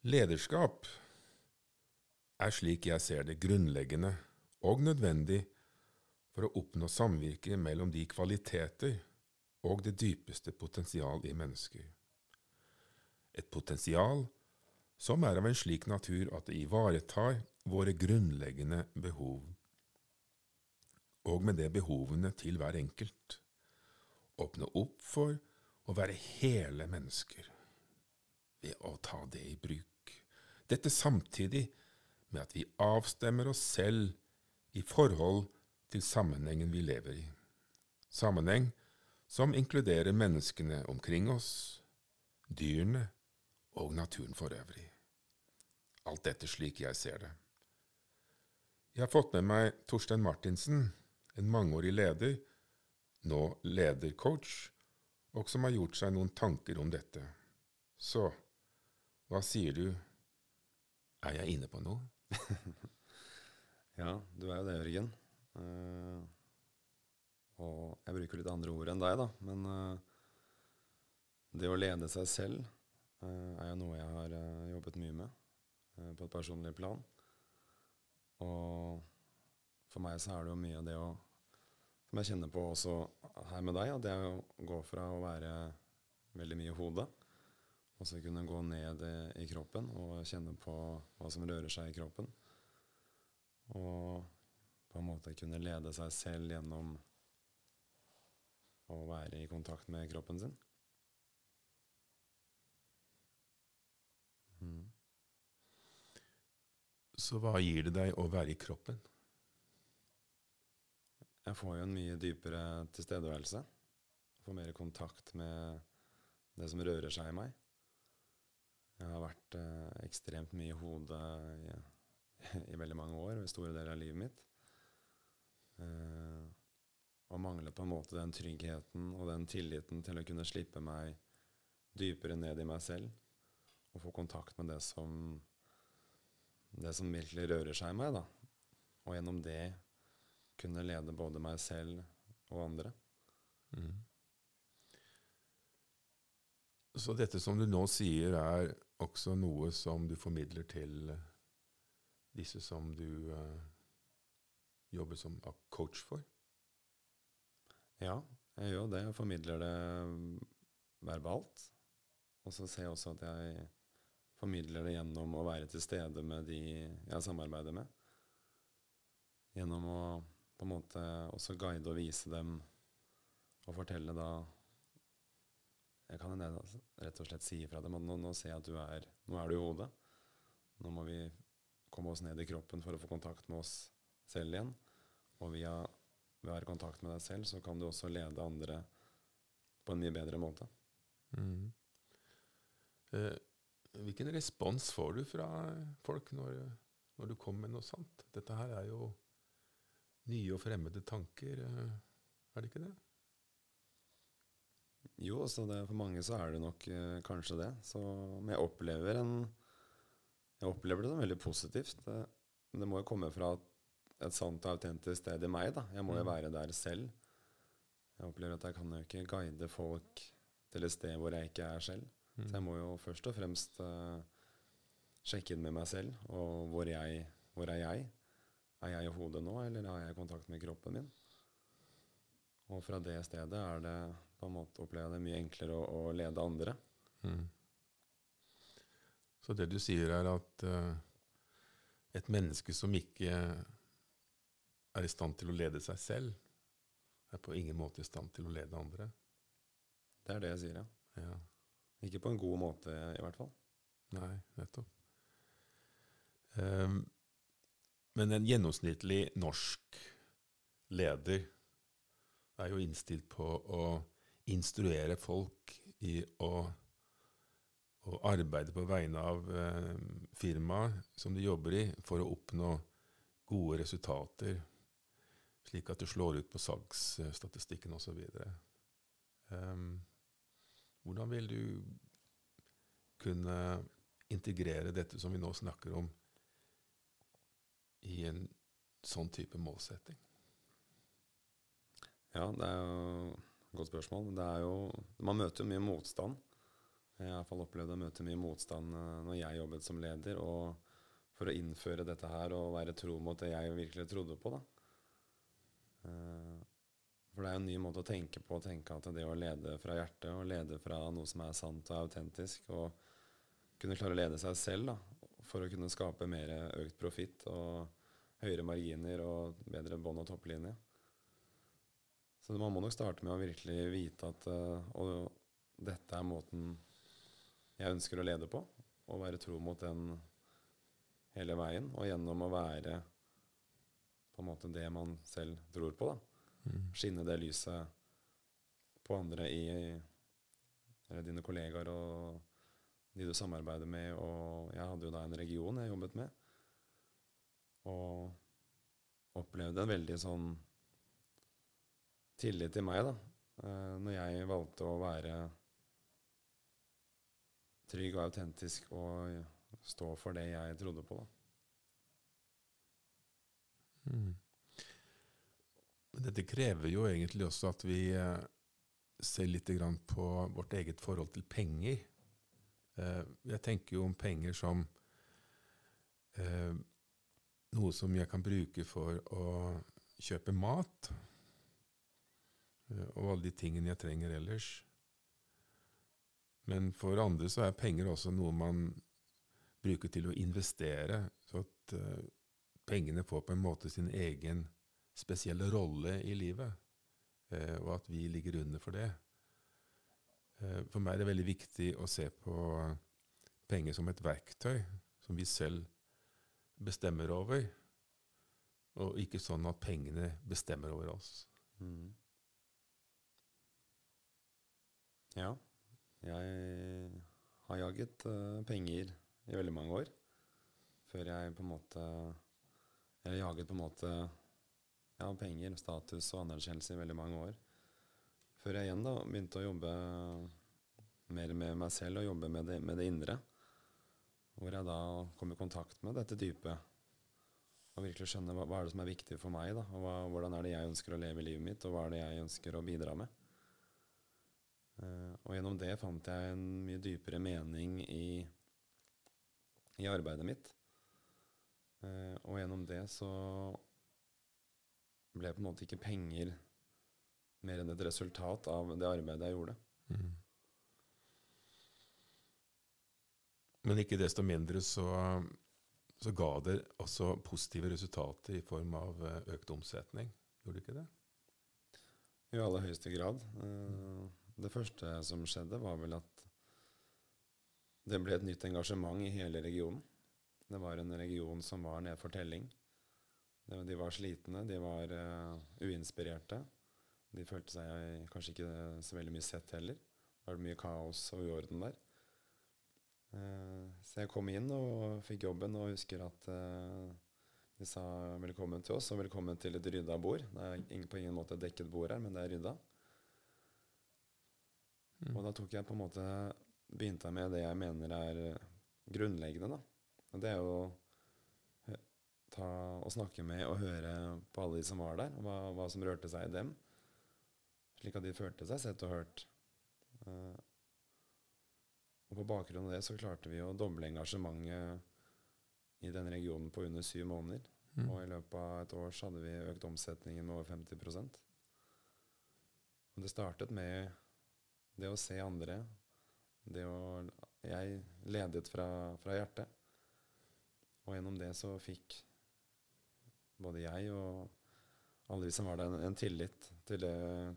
Lederskap er slik jeg ser det grunnleggende og nødvendig for å oppnå samvirke mellom de kvaliteter og det dypeste potensial i mennesker. Et potensial som er av en slik natur at det ivaretar våre grunnleggende behov, og med det behovene til hver enkelt. Åpne opp for å være hele mennesker ved å ta det i bruk. Dette samtidig med at vi avstemmer oss selv i forhold til sammenhengen vi lever i. Sammenheng som inkluderer menneskene omkring oss, dyrene og naturen for øvrig. Alt dette slik jeg ser det. Jeg har fått med meg Torstein Martinsen, en mangeårig leder, nå ledercoach, og som har gjort seg noen tanker om dette. Så hva sier du? Er jeg inne på noe? ja, du er jo det, Jørgen. Uh, og jeg bruker litt andre ord enn deg, da. Men uh, det å lede seg selv uh, er jo noe jeg har jobbet mye med på et personlig plan. Og for meg så er det jo mye av det å Som jeg kjenner på også her med deg, at det går fra å være veldig mye i hodet og så kunne gå ned i kroppen og kjenne på hva som rører seg i kroppen. Og på en måte kunne lede seg selv gjennom å være i kontakt med kroppen sin. Mm. Så hva gir det deg å være i kroppen? Jeg får jo en mye dypere tilstedeværelse. Får mer kontakt med det som rører seg i meg. Jeg har vært eh, ekstremt mye i hodet i, i, veldig mange år, og i store deler av livet mitt. Eh, og mangler på en måte den tryggheten og den tilliten til å kunne slippe meg dypere ned i meg selv og få kontakt med det som det som virkelig rører seg i meg, da. Og gjennom det kunne lede både meg selv og andre. Mm. Så dette som du nå sier, er også noe som du formidler til eh, disse som du uh, jobber som coach for? Ja, jeg gjør det. Jeg formidler det verbalt. Og så ser jeg også at jeg formidler det gjennom å være til stede med de jeg samarbeider med. Gjennom å på en måte også guide og vise dem og fortelle da jeg kan rett og slett si ifra dem at nå, nå, ser jeg at du er Nå er du i hodet. Nå må vi komme oss ned i kroppen for å få kontakt med oss selv igjen. Og via å være i kontakt med deg selv, så kan du også lede andre på en mye bedre måte. Mm. Eh, hvilken respons får du fra folk når, når, du kommer med noe sånt? Dette her er jo nye og fremmede tanker, eh, er det ikke det? Jo, altså det, for mange så er det nok eh, kanskje det. Så, men jeg opplever, en, jeg opplever det som veldig positivt. Det, det må jo komme fra et, et sant og autentisk sted i meg. da. Jeg må jo mm. være der selv. Jeg opplever at jeg kan jo ikke guide folk til et sted hvor jeg ikke er selv. Mm. Så jeg må jo først og fremst eh, sjekke inn med meg selv. Og hvor, jeg, hvor er jeg? Er jeg i hodet nå, eller har jeg kontakt med kroppen min? Og fra det stedet er det på en måte opplever jeg det mye enklere å, å lede andre. Mm. Så det du sier, er at uh, et menneske som ikke er i stand til å lede seg selv, er på ingen måte i stand til å lede andre? Det er det jeg sier, ja. ja. Ikke på en god måte, i hvert fall. Nei, nettopp. Um, men en gjennomsnittlig norsk leder er jo innstilt på å instruere folk i å, å arbeide på vegne av eh, firmaet som de jobber i, for å oppnå gode resultater, slik at det slår ut på salgsstatistikken osv. Um, ehm, hvordan vil du kunne integrere dette som vi nå snakker om, i en sånn type målsetting? Ja, det er jo Godt spørsmål. Det er jo, man møter jo mye motstand Jeg har i hvert fall opplevd å møte mye motstand eh, når jeg jobbet som leder, og for å innføre dette her og være tro mot det jeg virkelig trodde på. da. Eh, For det er jo en ny måte å tenke på, å tenke at det å lede fra hjertet, og lede fra noe som er sant og autentisk, og kunne klare å lede seg selv da, for å kunne skape mer økt profitt og høyere marginer og bedre bånd- og topplinje. Så man må nok starte med å virkelig vite at uh, og dette er måten jeg ønsker å lede på, og være tro mot den hele veien, og gjennom å være på en måte det man selv tror på, da. Skinne det lyset på andre i eller dine kollegaer og de du samarbeider med, og jeg hadde jo da en region jeg jobbet med, og opplevde en veldig sånn tillit til meg, da, eh, når jeg valgte å være trygg og autentisk og stå for det jeg trodde på. da. Mm. Dette krever jo egentlig også at vi eh, ser litt på vårt eget forhold til penger. Eh, jeg tenker jo om penger som noe som jeg kan bruke for å kjøpe mat, og alle de tingene jeg trenger ellers. Men for andre så er penger også noe man bruker til å investere, så at uh, pengene får på en måte sin egen spesielle rolle i livet, uh, og at vi ligger under for det. Uh, for meg er det veldig viktig å se på penger som et verktøy som vi selv bestemmer over, og ikke sånn at pengene bestemmer over oss. Ja. Jeg har jaget eh, penger i veldig mange år. Før jeg på en måte Eller jaget på en måte ja, penger, status og anerkjennelse i veldig mange år. Før jeg igjen da begynte å jobbe mer med meg selv og jobbe med det, med det indre. Hvor jeg da kom i kontakt med dette dypet. Og virkelig skjønne hva, hva er det som er viktig for meg, da, og hva, hvordan er det jeg ønsker å leve livet mitt, og hva er det jeg ønsker å bidra med. Eh, og gjennom det fant jeg en mye dypere mening i, i arbeidet mitt. Eh, og gjennom det så ble på en måte ikke penger mer enn et resultat av det arbeidet jeg gjorde. Mm. Men ikke desto mindre så, så ga det også positive resultater i form av eh, økt omsetning. Gjorde det ikke det? I aller høyeste grad. Det første som skjedde, var vel at det ble et nytt engasjement i hele regionen. Det var en region som var nedfor telling. De var slitne, de var eh, uinspirerte. De følte seg kanskje ikke så veldig mye sett heller. Det var mye kaos og uorden der. Eh, så jeg kom inn og fikk jobben, og husker at eh, de sa velkommen til oss, og velkommen til et rydda bord. Det er på ingen måte et dekket bord her, men det er rydda. Mm. Og da tok jeg på en måte begynte jeg med det jeg mener er eh, grunnleggende. da. Og det er å ta å snakke med og høre på alle de som var der, og hva, hva som rørte seg i dem. Slik at de følte seg sett og hørt. Uh, og på bakgrunn av det så klarte vi å doble engasjementet i den regionen på under syv måneder. Mm. Og i løpet av et år så hadde vi økt omsetningen med over 50% Og det startet med det å se andre. Det å Jeg ledet fra, fra hjertet. Og gjennom det så fikk både jeg og alle vi som var der, en, en tillit til,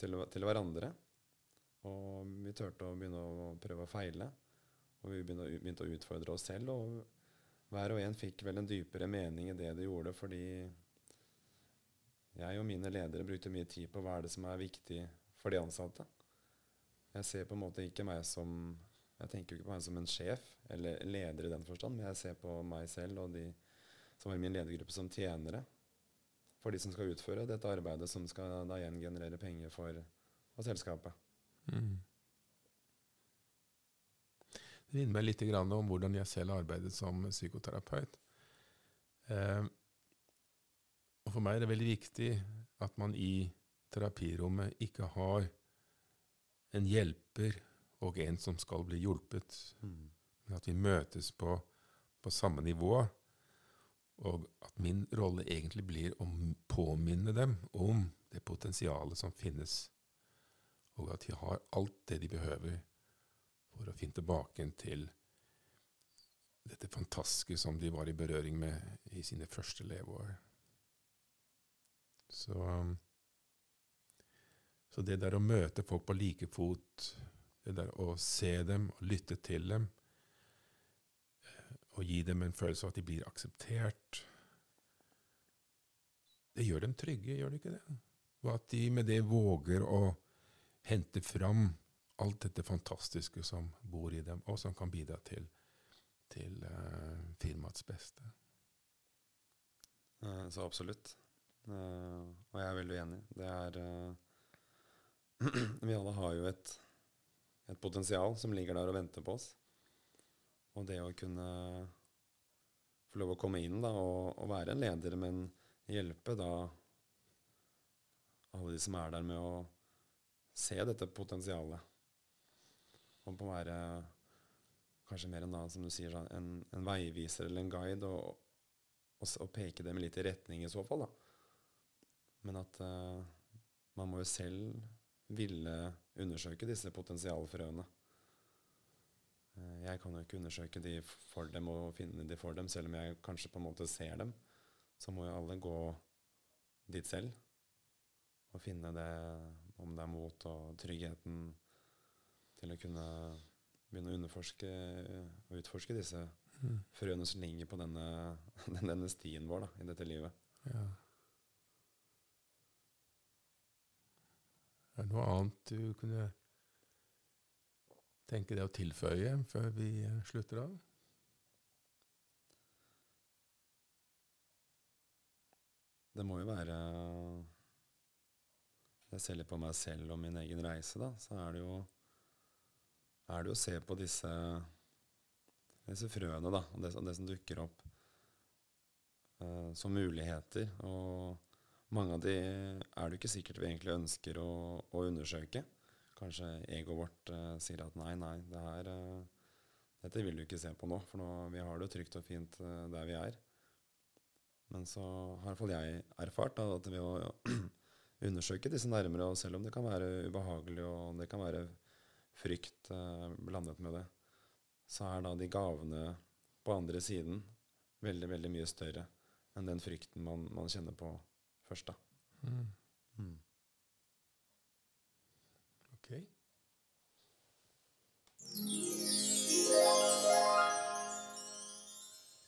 til, til hverandre. Og vi turte å begynne å prøve å feile. Og vi begynte, begynte å utfordre oss selv. Og hver og en fikk vel en dypere mening i det de gjorde, fordi jeg og mine ledere brukte mye tid på hva er det som er viktig for de ansatte. Jeg ser på en måte ikke meg som Jeg tenker ikke på meg som en sjef eller leder i den forstand, men jeg ser på meg selv og de som er i min ledergruppe som tjenere for de som skal utføre dette arbeidet, som skal da igjen generere penger for, for selskapet. Mm. Det minner meg litt om hvordan jeg selv arbeidet som psykoterapeut. Eh, og for meg er det veldig viktig at man i terapirommet ikke har en hjelper og en som skal bli hjulpet. Mm. At vi møtes på, på samme nivå, og at min rolle egentlig blir å påminne dem om det potensialet som finnes, og at de har alt det de behøver for å finne tilbake til dette fantastiske som de var i berøring med i sine første leveår. Så, um, så det der å møte folk på like fot, det der å se dem og lytte til dem, eh, og gi dem en følelse av at de blir akseptert, det gjør dem trygge, gjør det ikke det? Og at de med det våger å hente fram alt dette fantastiske som bor i dem, og som kan bidra til, til uh, firmaets beste. Eh, Så absolutt. Uh, og jeg er veldig enig. Det er eh, Vi alle har jo et, et potensial som ligger der og venter på oss. Og det å kunne få lov å komme inn da, og, og være en leder, men hjelpe da alle de som er der, med å se dette potensialet. Og på å være kanskje mer enn da, som du sier, sånn, en, en veiviser eller en guide. og og, og peke dem litt i retning i så fall, da. Men at uh, man må jo selv ville undersøke disse potensialfrøene. Eh, jeg kan jo ikke undersøke de for dem og finne de for dem, selv om jeg kanskje på en måte ser dem. Så må jo alle gå dit selv og finne det, om det er mot og tryggheten til å kunne begynne å underforske og utforske disse frøene som ligger på denne, denne stien vår da, i dette livet. Ja. Er det noe annet du kunne tenke deg å tilføye før vi eh, slutter av? Det må jo være Jeg ser litt på meg selv og min egen reise, da. Så er det jo er det å se på disse, disse frøene, da, og det, det som dukker opp uh, som muligheter. Og mange av de er det ikke sikkert vi egentlig ønsker å, å undersøke. Kanskje egoet vårt eh, sier at nei, nei, det her, eh, dette vil du ikke se på nå, for nå, vi har det trygt og fint eh, der vi er. Men så har i hvert fall jeg erfart da, at ved å undersøke disse nærmere, og selv om det kan være ubehagelig og det kan være frykt eh, blandet med det, så er da de gavene på andre siden veldig, veldig mye større enn den frykten man, man kjenner på først, da. Mm. Mm. Ok.